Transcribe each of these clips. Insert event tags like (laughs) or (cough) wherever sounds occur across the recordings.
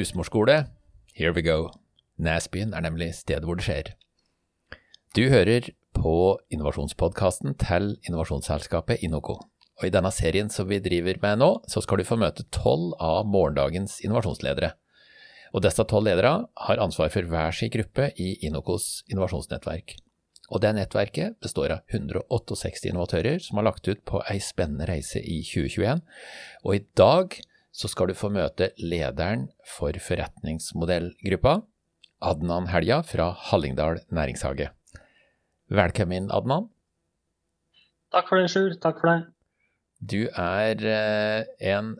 Husmorskole. Here we go. Næsbyen er nemlig stedet hvor det skjer. Du hører på innovasjonspodkasten til innovasjonsselskapet Inoco. Og I denne serien som vi driver med nå, så skal du få møte tolv av morgendagens innovasjonsledere. Og disse tolv ledere har ansvar for hver sin gruppe i Inocos innovasjonsnettverk. Og det nettverket består av 168 innovatører som har lagt ut på ei spennende reise i 2021. Og i dag så skal du få møte lederen for forretningsmodellgruppa, Adnan Helja fra Hallingdal næringshage. Velkommen, Adnan. Takk for det, Sjur. Takk for det. Du er eh, en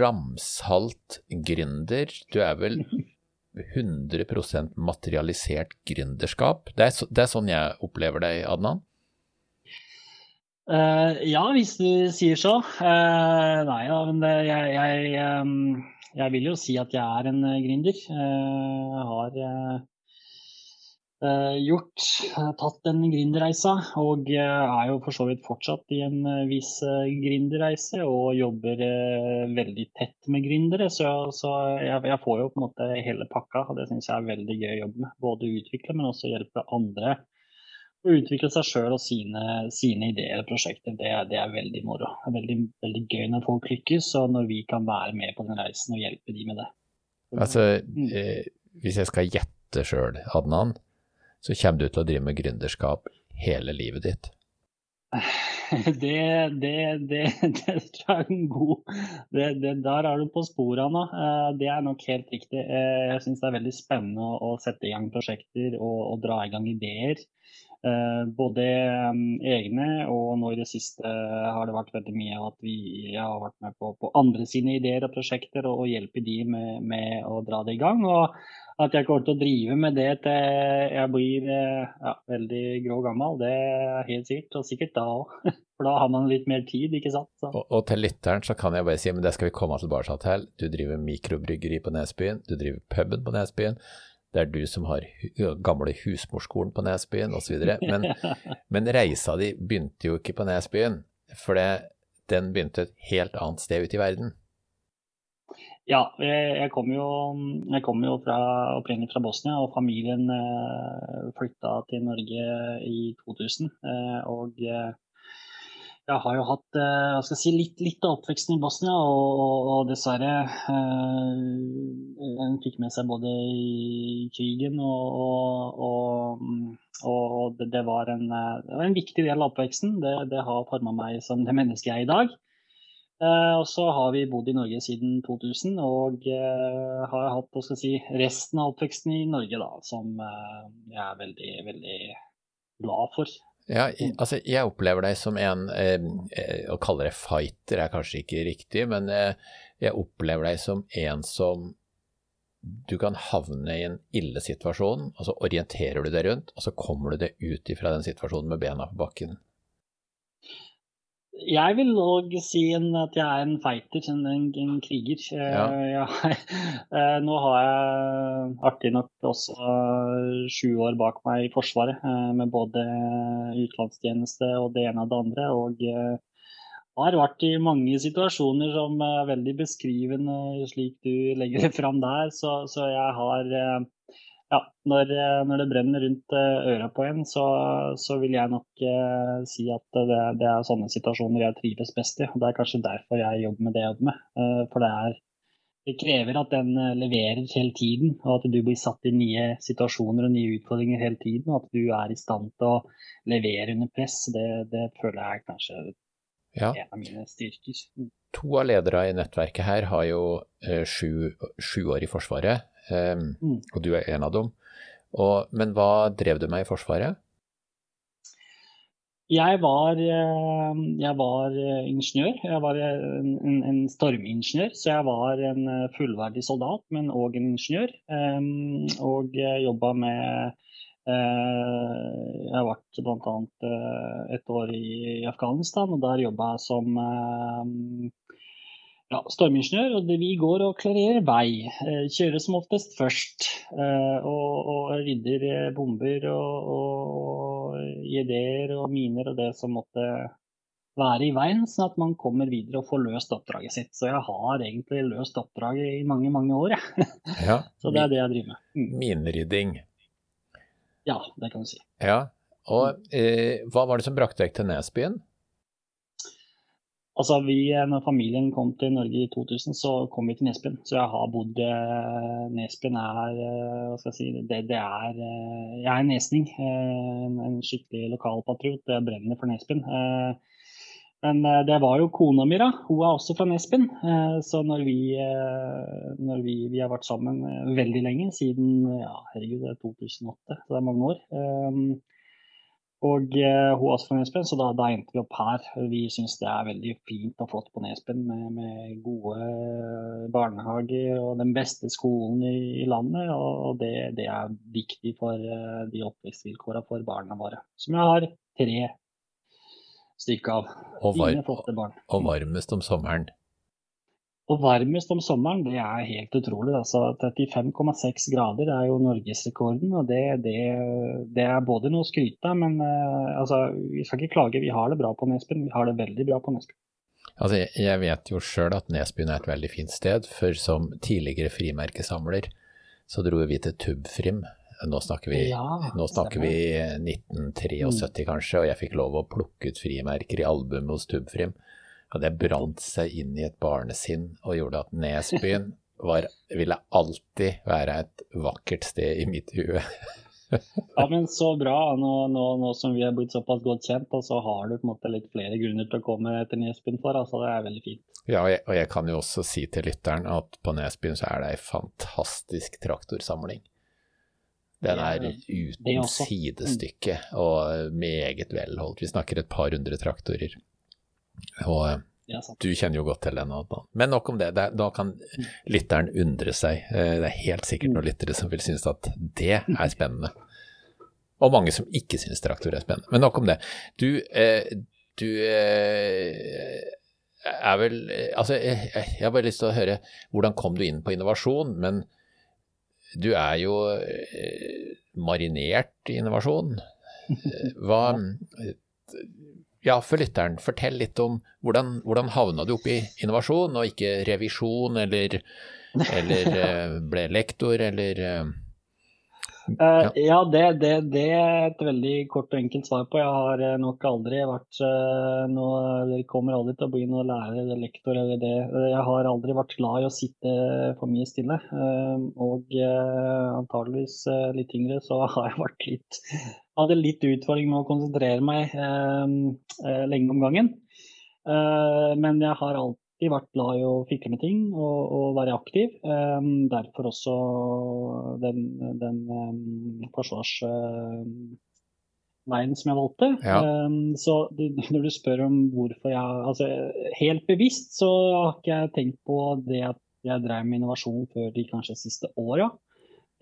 ramsalt gründer. Du er vel 100% materialisert gründerskap. Det er, så, det er, sånn jeg opplever deg, Adnan? Uh, ja, hvis du sier så. Uh, nei da, men det, jeg, jeg, um, jeg, vil jo si at jeg er en gründer. Uh, har Eh, gjort. Tatt den gründerreisa og eh, er jo for så vidt fortsatt i en eh, viss gründerreise og jobber veldig tett med gründere. Så, så jeg, jeg, får jo på en måte hele pakka, og det syns jeg er veldig gøy å jobbe med. Både utvikle, men også hjelpe andre å utvikle seg sjøl og sine, sine, ideer og prosjekter. Det, det, er veldig moro. Det er veldig, veldig gøy når folk lykkes, og når vi kan være med på den reisen og hjelpe de med det. Altså, mm. eh, hvis jeg skal gjette sjøl, Adnan så kommer du til å drive med gründerskap hele livet ditt? (laughs) Det, det, det, det tror jeg er en god Der er du på sporene nå. Eh, det er nok helt riktig. Eh, jeg syns det er veldig spennende å, sette i gang prosjekter og, og dra i gang ideer. Eh, både egne og nå i det siste har det vært veldig mye at vi har vært med på, på andre sine ideer og prosjekter og, og hjelpe de med, med, å dra det i gang. Og at jeg kommer til å drive med det til jeg blir eh, ja, veldig grå gammel, det er helt sikkert. Og sikkert da òg. (laughs) For da har man litt mer tid, ikke sant. Og, og, til lytteren så kan jeg bare si, men det skal vi komme tilbake til. Du driver mikrobryggeri på Nesbyen, du driver puben på Nesbyen. Det er du som har gamle husmorskolen på Nesbyen osv. Men, (laughs) men reisa di begynte jo ikke på Nesbyen, for det, den begynte et helt annet sted ute i verden. Ja, jeg kom jo, jeg kom jo fra, opprinnelig fra Bosnia, og familien eh, flytta til Norge i 2000. Eh, og eh, jeg har jo hatt skal jeg si, litt, litt av oppveksten i Bosnia, og, og, og dessverre En fikk med seg både i krigen og, og det, det, var en, det, var en, viktig del av oppveksten. Det, det har forma meg som det mennesket jeg er i dag. Eh, og så har vi bodd i Norge siden 2000 og eh, har hatt si, resten av oppveksten i Norge, da, som eh, jeg er veldig, veldig glad for. Ja, altså jeg opplever deg som en Å kalle deg fighter er kanskje ikke riktig, men jeg opplever deg som en som du kan havne i en ille situasjon, og så orienterer du deg rundt, og så kommer du deg ut ifra den situasjonen med bena på bakken. Jeg vil òg si en, at jeg er en fighter, en, en kriger. Eh, ja. (laughs) Jeg, eh, nå har jeg artig nok også sju år bak meg i Forsvaret, eh, med både utenlandstjeneste og det ene og det andre. Og har vært i mange situasjoner som er veldig beskrivende, slik du legger det fram der. Så, så jeg har ja, når, eh, når, det brenner rundt eh, øra på en, så, så vil jeg nok eh, si at det, det, er sånne situasjoner jeg trives best i. og Det er kanskje derfor jeg jobber med det jeg jobber med. Eh, for det, er, det krever at den eh, leverer hele tiden, og at du blir satt i nye situasjoner og nye utfordringer hele tiden. Og at du er i stand til å levere under press. Det, det føler jeg kanskje ja. en av mine styrker. Mm. To av lederne i nettverket her har jo eh, sju, sju år i Forsvaret. Um, mm. Og du er en av dem. Og, men hva drev du med i Forsvaret? Jeg var, eh, jeg var eh, ingeniør. Jeg var en, en, en, stormingeniør. Så jeg var en eh, fullverdig soldat, men òg en ingeniør. Um, og jobba med Jeg har vært bl.a. et år i Afghanistan, og der jobba jeg som ja, stormingeniør, og vi går og klarerer vei. Eh, kjører som oftest først. Eh, og, og rydder bomber og, og ideer og miner og det som måtte være i veien, sånn at man kommer videre og får løst oppdraget sitt. Så jeg har egentlig løst oppdraget i mange, mange år, jeg. (laughs) Ja. så det er det jeg driver med. Mm. Minerydding. Ja, det kan du si. Ja, Og eh, hva var det som brakte deg til Nesbyen? Altså, vi, når familien kom til Norge i 2000, så kom vi til Nesbyen. Så jeg har bodd eh, Nesbyen er eh, Hva skal jeg si Det, det er eh, Jeg er nesning. En, en skikkelig lokalpatriot. Jeg brenner for Nesbyen. Men det var jo kona mi, da. Hun er også fra Nesbyen. Så når vi, når vi, vi har vært sammen veldig lenge, siden ja, herregud, det er 2008, så det er mange år. Og uh, hun også fra Nesbyen, så da, da, endte vi opp her. Vi syns det er veldig fint og flott på Nesbyen med, med, gode barnehager og den beste skolen i, i landet. Og det, det, er viktig for uh, de oppvekstvilkårene for barna våre. Som jeg har tre stykker av. Og, var, og varmest om sommeren. Og varmest om sommeren, det er helt utrolig. Altså, 35,6 grader er jo norgesrekorden. Og det, det, det, er både noe å skryte av, men uh, altså, vi skal ikke klage. Vi har det bra på Nesbyen. Vi har det veldig bra på Nesbyen. Altså, jeg vet jo sjøl at Nesbyen er et veldig fint sted, for som tidligere frimerkesamler så dro vi til Tubfrim. Nå snakker vi, ja, nå snakker vi 1973 mm. kanskje, og jeg fikk lov å plukke ut frimerker i albumet hos Tubfrim. Og det brant seg inn i et barnesinn og gjorde at Nesbyen var, ville alltid være et vakkert sted i mitt hue. (laughs) ja, men så bra. Nå, nå, nå, som vi er blitt såpass godt kjent, og så har du på en måte litt flere grunner til å komme etter Nesbyen for. altså Det er veldig fint. Ja, og jeg, og jeg kan jo også si til lytteren at på Nesbyen så er det ei fantastisk traktorsamling. Den er uten sidestykke og meget velholdt. Vi snakker et par hundre traktorer. Og eh, du kjenner jo godt til den. Men nok om det. Da kan lytteren undre seg. Eh, det er helt sikkert noen lyttere som vil synes at det er spennende. Og mange som ikke synes traktor er spennende. Men nok om det. Du, eh, du er vel Altså, jeg har bare lyst til å høre hvordan kom du inn på innovasjon? Men du er jo marinert i innovasjon. Hva ja, for lytteren, fortell litt om hvordan, hvordan havna du opp i innovasjon, og ikke revisjon, eller, (laughs) eller eh, ble lektor, eller eh, ja, uh, ja det, det, det, er et veldig kort og enkelt svar på. Jeg har nok aldri vært uh, noe, Dere kommer aldri til å bli noen lærer eller lektor eller det. Jeg har aldri vært glad i å sitte for mye stille. Uh, og antageligvis litt yngre så (laughs) har jeg vært litt hadde litt utfordring med å konsentrere meg eh, eh, lenge om gangen. Eh, men jeg har alltid vært glad i å fikle med ting og, og være aktiv. Um, derfor også den, den um, forsvarsveien som jeg valgte. Ja. så når du spør om hvorfor jeg altså Helt bevisst så har ikke jeg tenkt på det at jeg drev med innovasjon før de kanskje siste åra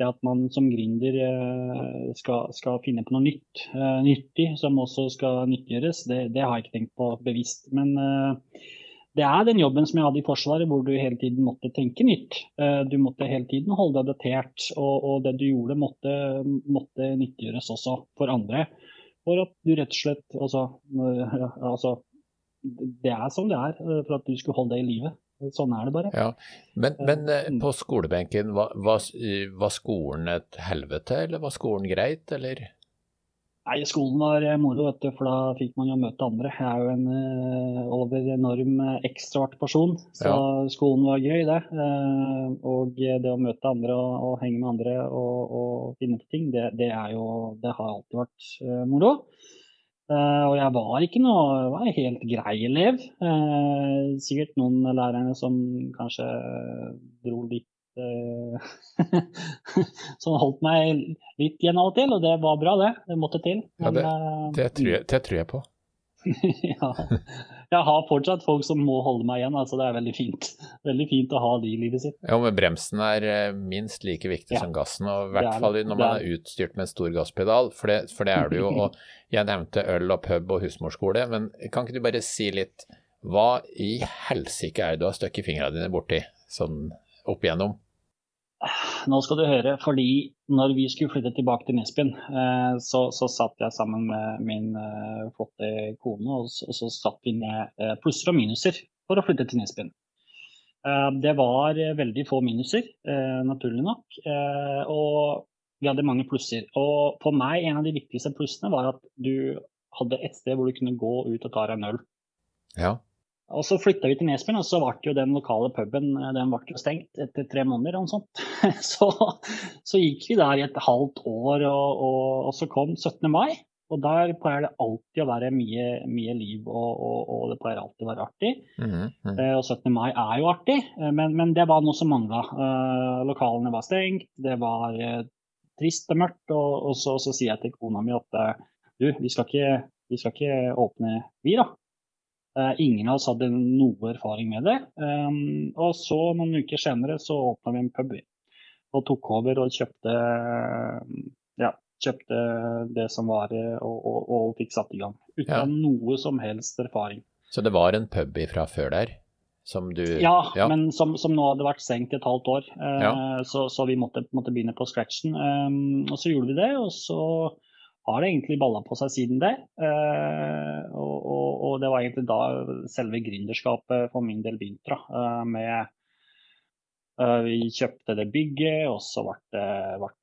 det at man som gründer eh, skal, skal, finne på noe nytt, uh, nyttig som også skal nyttiggjøres, det, det, har jeg ikke tenkt på bevisst. Men uh, det er den jobben som jeg hadde i Forsvaret, hvor du hele tiden måtte tenke nytt. Uh, du måtte hele tiden holde deg datert, og, og det du gjorde måtte, måtte, nyttiggjøres også for andre. For at du rett og slett altså, altså Det er som det er, for at du skulle holde deg i livet. Sånn er det bare. Ja. Men, men eh, mm. på skolebenken, var, var, skolen et helvete, eller var skolen greit, eller? Nei, skolen var eh, moro, vet du, for da fikk man jo møte andre. Jeg er jo en uh, over enorm ekstravert person, så ja. skolen var gøy, det. Uh, og det å møte andre og, og henge med andre og, og finne på ting, det, det, jo, det har alltid vært uh, moro. Og jeg var ikke noe var en helt grei elev. Sikkert noen lærere som kanskje dro litt (laughs) Som holdt meg litt igjen av og til, og det var bra, det. Det måtte til. Men, ja, det, det, tror jeg, det tror jeg på. (laughs) ja. Jeg har fortsatt folk som må holde meg igjen, altså det er veldig fint. Veldig fint å ha de i livet sitt. Ja, men bremsen er eh, minst like viktig ja. som gassen, og i hvert fall når man er utstyrt med en stor gasspedal, for det, for det er du jo. (laughs) Og jeg nevnte øl og pub og husmorskole, men kan ikke du bare si litt hva i helsike er det du har støkket fingrene dine borti sånn opp igjennom? Nå skal du høre, fordi når vi skulle flytte tilbake til Nesbyen, eh, så, så satt jeg sammen med min eh, flotte kone, og så, og så satt vi ned eh, plusser og minuser for å flytte til Nesbyen. Det var veldig få minuser, naturlig nok, og vi hadde mange plusser. Og for meg, en av de viktigste plussene var at du hadde et sted hvor du kunne gå ut og ta deg en øl. Ja. Og så flytta vi til Nesbyen, og så ble jo den lokale puben eh, den ble jo stengt etter tre måneder. og sånt. (laughs) Så, så, gikk vi der i et halvt år, og, og, og, så kom 17. mai. Og der pleier det alltid å være mye, mye liv, og, og, det pleier alltid å være artig. Mm -hmm. Og 17. mai er jo artig, eh, men, men det var noe som mangla. Lokalene var stengt, det var trist og mørkt. Og, så, så, sier jeg til kona mi at du, vi skal ikke, vi skal ikke åpne, vi da. Uh, ingen av oss hadde noe erfaring med det. Um, og så noen uker senere så åpna vi en pub og tok over og kjøpte, ja, kjøpte det som var og, og, og fikk satt i gang. Uten ja. noe som helst erfaring. Så det var en pub fra før der? Som du Ja, ja. men som, som, nå hadde vært stengt et halvt år. Så, så, vi måtte, måtte, begynne på scratchen. Og så gjorde vi det, og så har det egentlig balla på seg siden det. Uh, og, og, og, det var egentlig da selve gründerskapet for min del begynte. da, med uh, Vi kjøpte det bygget, og så ble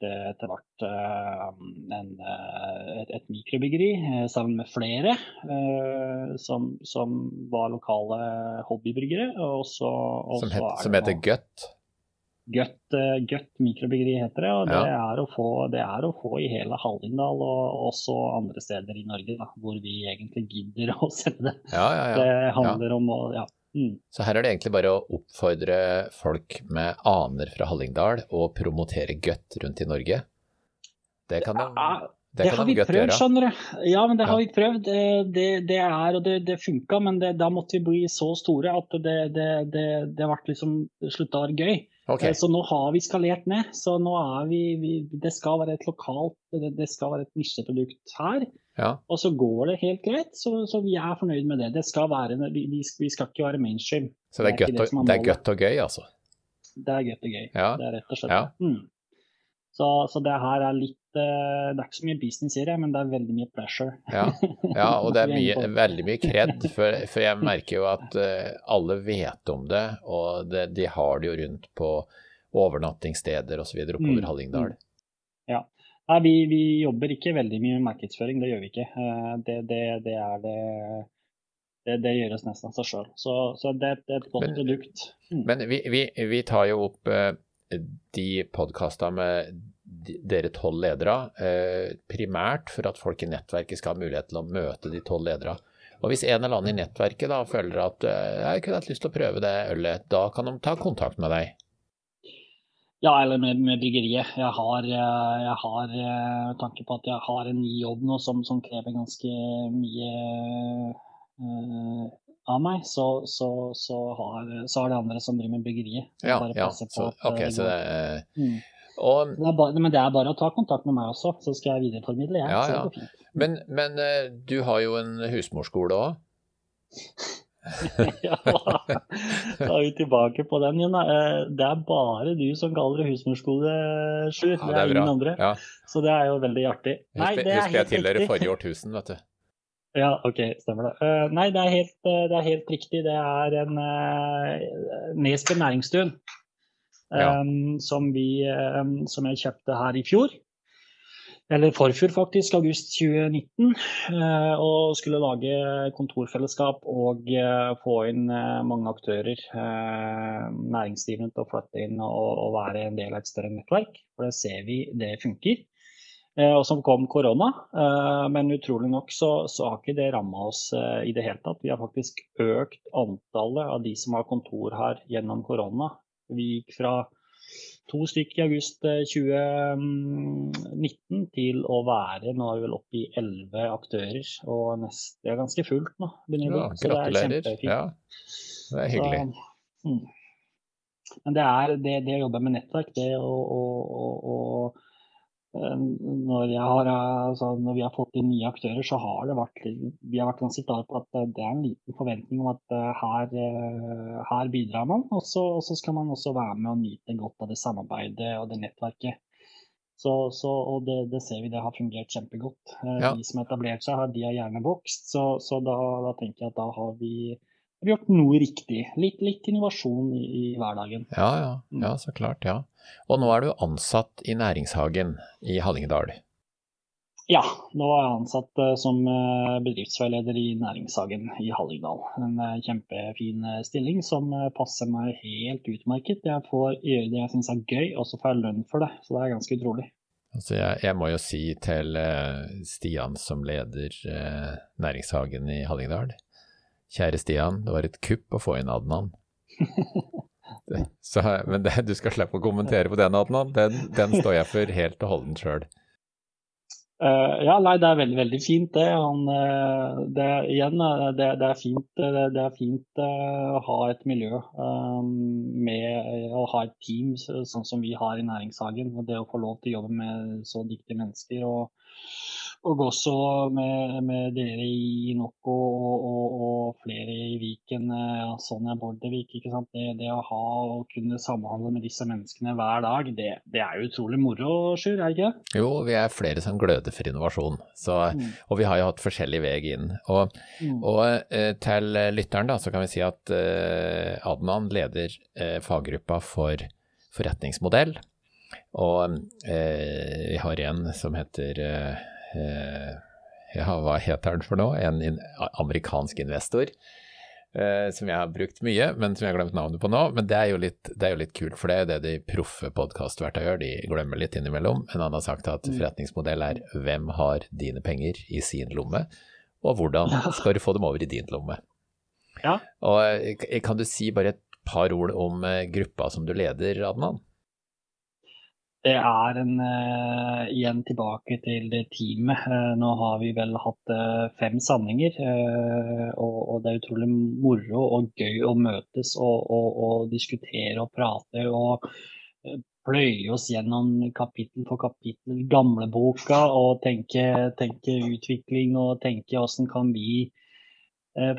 det, etter hvert en, et, et, mikrobyggeri sammen med flere som, som, var lokale hobbybryggere. Og så, og som, het, som heter Gut? Gut, Gutt mikrobryggeri heter det. og det, ja. er få, det, er å få, i hele Hallingdal og også andre steder i Norge da, hvor vi egentlig gidder (laughs) å selge det. Ja, ja, det handler om å ja. Mm. Så her er det egentlig bare å oppfordre folk med aner fra Hallingdal å promotere Gutt rundt i Norge? Det kan de, det, det har vi prøvd, skjønner du. Ja, men det ja. har vi prøvd. Det, det er, og det, det funka, men da måtte vi bli så store at det, det, det, det ble liksom slutta å være gøy. Okay. Så nå har vi skalert ned. Så nå er vi, vi Det skal være et lokalt Det, det skal være et nisjeprodukt her. Ja. Og så går det helt greit, så, så, vi er fornøyd med det. Det skal være, vi, vi skal ikke være mainstream. Så det er, det er, godt, og, det er godt og gøy, altså? Det er godt og gøy. Ja. Det er rett og slett ja. mm. Så, så, det her er litt eh, Det er ikke så mye business i det, men det er veldig mye pleasure. Ja, ja og det er (laughs) mye, veldig mye kred, for, for, jeg merker jo at uh, alle vet om det, og det, de har det jo rundt på overnattingssteder osv. oppover mm. Hallingdal. Mm. Ja. Nei, vi, vi, jobber ikke veldig mye med markedsføring, det gjør vi ikke. Uh, det, det, det, er det det, det, gjøres nesten av seg sjøl. Så, så det, det, er et godt men, produkt. Mm. Men vi, vi, vi, tar jo opp uh, de podkasta med dere tolv ledere, eh, primært for at folk i nettverket skal ha mulighet til å møte de tolv ledere. Og Hvis en eller annen i nettverket da føler at eh, jeg kunne hatt lyst til å prøve det ølet, da kan de ta kontakt med deg? Ja, eller med, med bryggeriet. Jeg har, eh, jeg har tanke på at jeg har en ny jobb nå som, som krever ganske mye av meg, så, så, så, har, så har det andre som driver med byggeriet. Ja, ja. Så, okay, så det, mm. Og, det bare, men det er bare å ta kontakt med meg også, så skal jeg videreformidle. Jeg, ja, ja. Men, men, eh, du har jo en husmorskole òg? (laughs) ja, da er vi tilbake på den igjen. Eh, det er bare du som kaller det husmorskole, Sjur. Ja, det er ingen andre. Ja. Så det er jo veldig artig. Nei, Husk jeg tilhører forrige årtusen, vet du. Ja, OK, stemmer det. Uh, nei, det er, helt, det er, helt, riktig. Det er en uh, Nesbø næringsstuen um, som, um, som, jeg kjøpte her i fjor. Eller forfjor, faktisk. August 2019. Uh, og skulle lage kontorfellesskap og få inn mange aktører, næringsdrivende, til å flytte inn og, og være en del av et større nettverk. For det ser vi det funker. Eh, og som kom korona. Eh, men utrolig nok så, så har ikke det ramma oss eh, i det hele tatt. Vi har faktisk økt antallet av de som har kontor her gjennom korona. Vi gikk fra to stykker i august 2019 til å være nå er vi vel oppe i elleve aktører. Og nest, det er ganske fullt nå. Ja, gratulerer. Ja, det er hyggelig. Så, mm. Men det er det, det, å jobbe med nettverk, det å, å, å når, har, altså, når, vi har fått inn nye aktører, så har det vært, vi har vært ganske klare på at det er en liten forventning om at her, her bidrar man. Og så skal man også være med og nyte godt av det samarbeidet og det nettverket. Så, så, og det, det, ser vi det har fungert kjempegodt. Ja. De som har etablert seg, de har gjerne vokst. Så, så da, da, tenker jeg at da har vi har gjort noe riktig. Litt, litt innovasjon i, i, hverdagen. Ja, ja, mm. ja, så klart. ja. Og nå er du ansatt i Næringshagen i Hallingdal? Ja, nå er jeg ansatt uh, som uh, bedriftsveileder i Næringshagen i Hallingdal. En uh, kjempefin stilling som passer meg helt utmerket. Jeg får gjøre det jeg syns er gøy, og så får jeg lønn for det. Så det er ganske utrolig. Altså jeg, jeg, må jo si til Stian som leder Næringshagen i Hallingdal Kjære Stian, det var et kupp å få inn Adnan. Så, men det, du skal slippe å kommentere på den, Adnan. Den, den står jeg for helt og holdent sjøl. Uh, eh, ja, nei, det er veldig, veldig fint, det. Han, uh, det igjen, uh, det, det, er fint, det, er fint å ha et miljø med å ha et team sånn som vi har i Næringshagen. Og det å få lov til å jobbe med så dyktige mennesker. og og også med, med dere i Noko og, og, og, flere i Viken, eh, ja, Sonja Bordevik. ikke sant? Det, det, å ha og kunne samhandle med disse menneskene hver dag, det, det er jo utrolig moro, Sjur, er det ikke? Jo, vi er flere som gløder for innovasjon. Så, mm. Og vi har jo hatt forskjellig vei inn. Og, mm. og eh, til lytteren da, så kan vi si at uh, Adnan leder faggruppa for forretningsmodell. Og vi har en som heter Eh, ja, hva heter den for noe? En amerikansk investor. Uh, som jeg har brukt mye, men som jeg har glemt navnet på nå. Men det er jo litt, er jo litt kult, for det er det de proffe podkastverta gjør. De glemmer litt innimellom. Men han har sagt at mm. forretningsmodell er hvem har dine penger i sin lomme, og hvordan skal du få dem over i din lomme. Ja. Og eh, Kan du si bare et par ord om gruppa som du leder, Adnan? Det er en, uh, igjen tilbake til det teamet. Uh, nå har vi vel hatt uh, fem sanninger. Og, og, det er utrolig moro og gøy å møtes og, og, og diskutere og prate. og pløye oss gjennom kapittel for kapittel gamleboka og tenke, tenke utvikling og tenke hvordan kan vi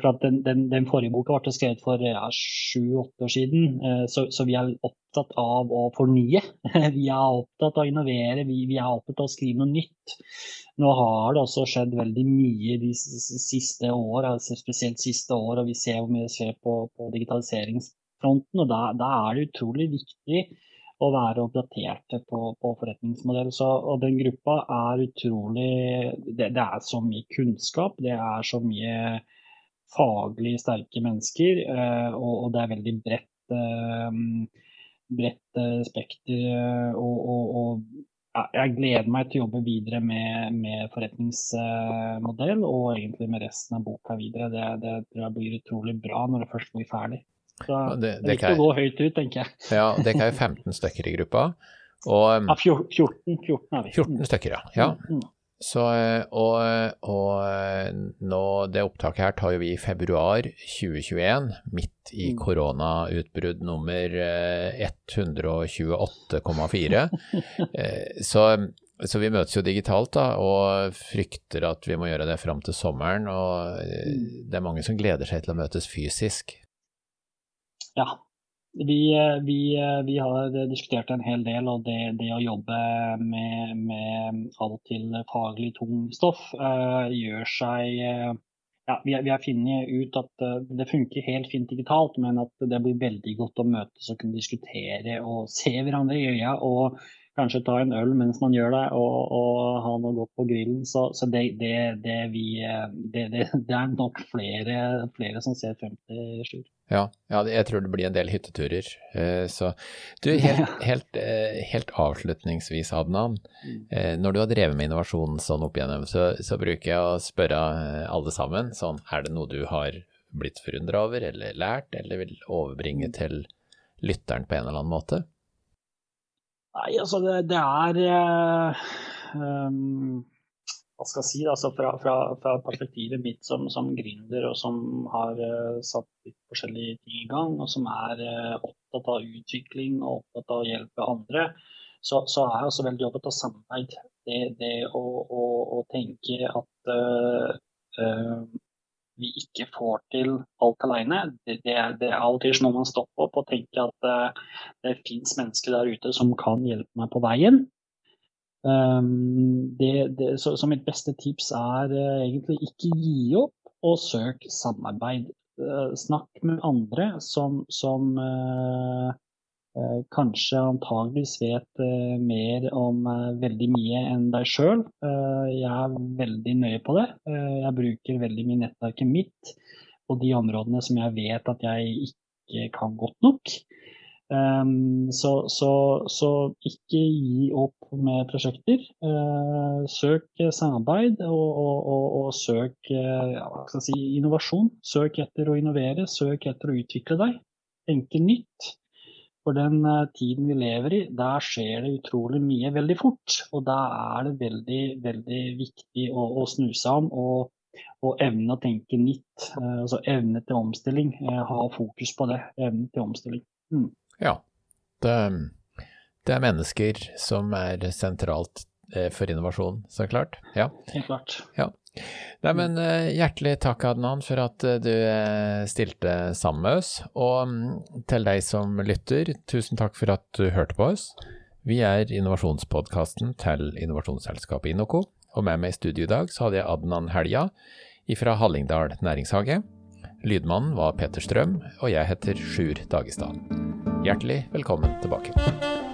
for at den, den, den forrige boka ble skrevet for sju-åtte ja, år siden, eh, så, så, vi er opptatt av å fornye. (laughs) Vi er opptatt av å innovere, vi, vi, er opptatt av å skrive noe nytt. Nå har det også skjedd veldig mye de siste år, altså spesielt siste år, og vi ser hvor mye det skjer på, på digitaliseringsfronten. og da, da, er det utrolig viktig å være oppdaterte på, på forretningsmodell. Så, og den gruppa er utrolig det, det er så mye kunnskap, det er så mye faglig sterke mennesker, eh, og, det er veldig bredt, eh, bredt eh, spekter. Og, og, og, jeg gleder meg til å jobbe videre med, med forretningsmodell og egentlig med resten av boka videre. Det, det tror jeg blir utrolig bra når det først blir ferdig. Så det, det er viktig å gå høyt ut, tenker jeg. Ja, Dere er jo 15 stykker i gruppa. Og, ja, 14, 14 er vi. 14 stykker, ja. ja. Så, og, og, nå, det opptaket her tar jo vi i februar 2021, midt i mm. koronautbrudd nummer 128,4. (laughs) Eh, så, så, vi møtes jo digitalt da, og frykter at vi må gjøre det fram til sommeren. Og eh, mm. det er mange som gleder seg til å møtes fysisk. Ja, vi, eh, vi, eh, vi, har diskutert en hel del, og det, det å jobbe med, med, av til faglig tung stoff uh, gjør seg uh, ja, vi, har funnet ut at uh, det funker helt fint digitalt, men at det blir veldig godt å møtes og kunne diskutere og se hverandre i øya. Og kanskje ta en øl mens man gjør det, og, og ha noe godt på grillen. Så, så det, det, det, vi, det, er nok flere, flere som ser frem til Sjur. Ja, ja, jeg tror det blir en del hytteturer. Eh, så du, helt, (laughs) helt, eh, helt avslutningsvis, Adnan. Mm. Eh, når du har drevet med innovasjon sånn opp igjennom, så, så bruker jeg å spørre alle sammen sånn, er det noe du har blitt forundra over eller lært, eller vil overbringe mm. til lytteren på en eller annen måte? Nei, altså det, det er um, Hva skal jeg si? Altså fra, fra, fra, perspektivet mitt som, som gründer og som har uh, satt litt forskjellige ting i gang, og som er uh, opptatt av utvikling og opptatt av å hjelpe andre, så, så, er jeg også veldig opptatt av samarbeid. Det, det å, å, å, tenke at uh, vi ikke får til alt alene. Det, det, det er av og til noe man stopper opp og tenker at uh, det fins mennesker der ute som kan hjelpe meg på veien. Um, det, det, så, så, mitt beste tips er uh, egentlig ikke gi opp, og søk samarbeid. Uh, snakk med andre som, som Eh, kanskje antageligvis vet eh, mer om eh, veldig mye enn deg sjøl. Jeg er veldig nøye på det. Jeg bruker veldig mye nettverket mitt på de områdene som jeg vet at jeg ikke kan godt nok. Så, så, så ikke gi opp med prosjekter. Søk samarbeid og, og, og, og søk ja, si, innovasjon. Søk etter å innovere, søk etter å utvikle deg. Tenke nytt. For den eh, tiden vi lever i, der skjer det utrolig mye veldig fort. Og da er det veldig, veldig viktig å, å snu seg om og, og, evne å tenke nytt. Eh, altså evne til omstilling. Eh, ha fokus på det. Evne til omstilling. Mm. Ja. Det, det, er mennesker som er sentralt for innovasjon, så klart. Ja. Helt klart. Ja. Nei, men uh, Hjertelig takk, Adnan, for at uh, du uh, stilte sammen med oss. Og um, til deg som lytter, tusen takk for at du hørte på oss. Vi er innovasjonspodkasten til innovasjonsselskapet Inoco, og med meg i studio i dag så hadde jeg Adnan Helja fra Hallingdal næringshage. Lydmannen var Peter Strøm, og jeg heter Sjur Dagestad. Hjertelig velkommen tilbake.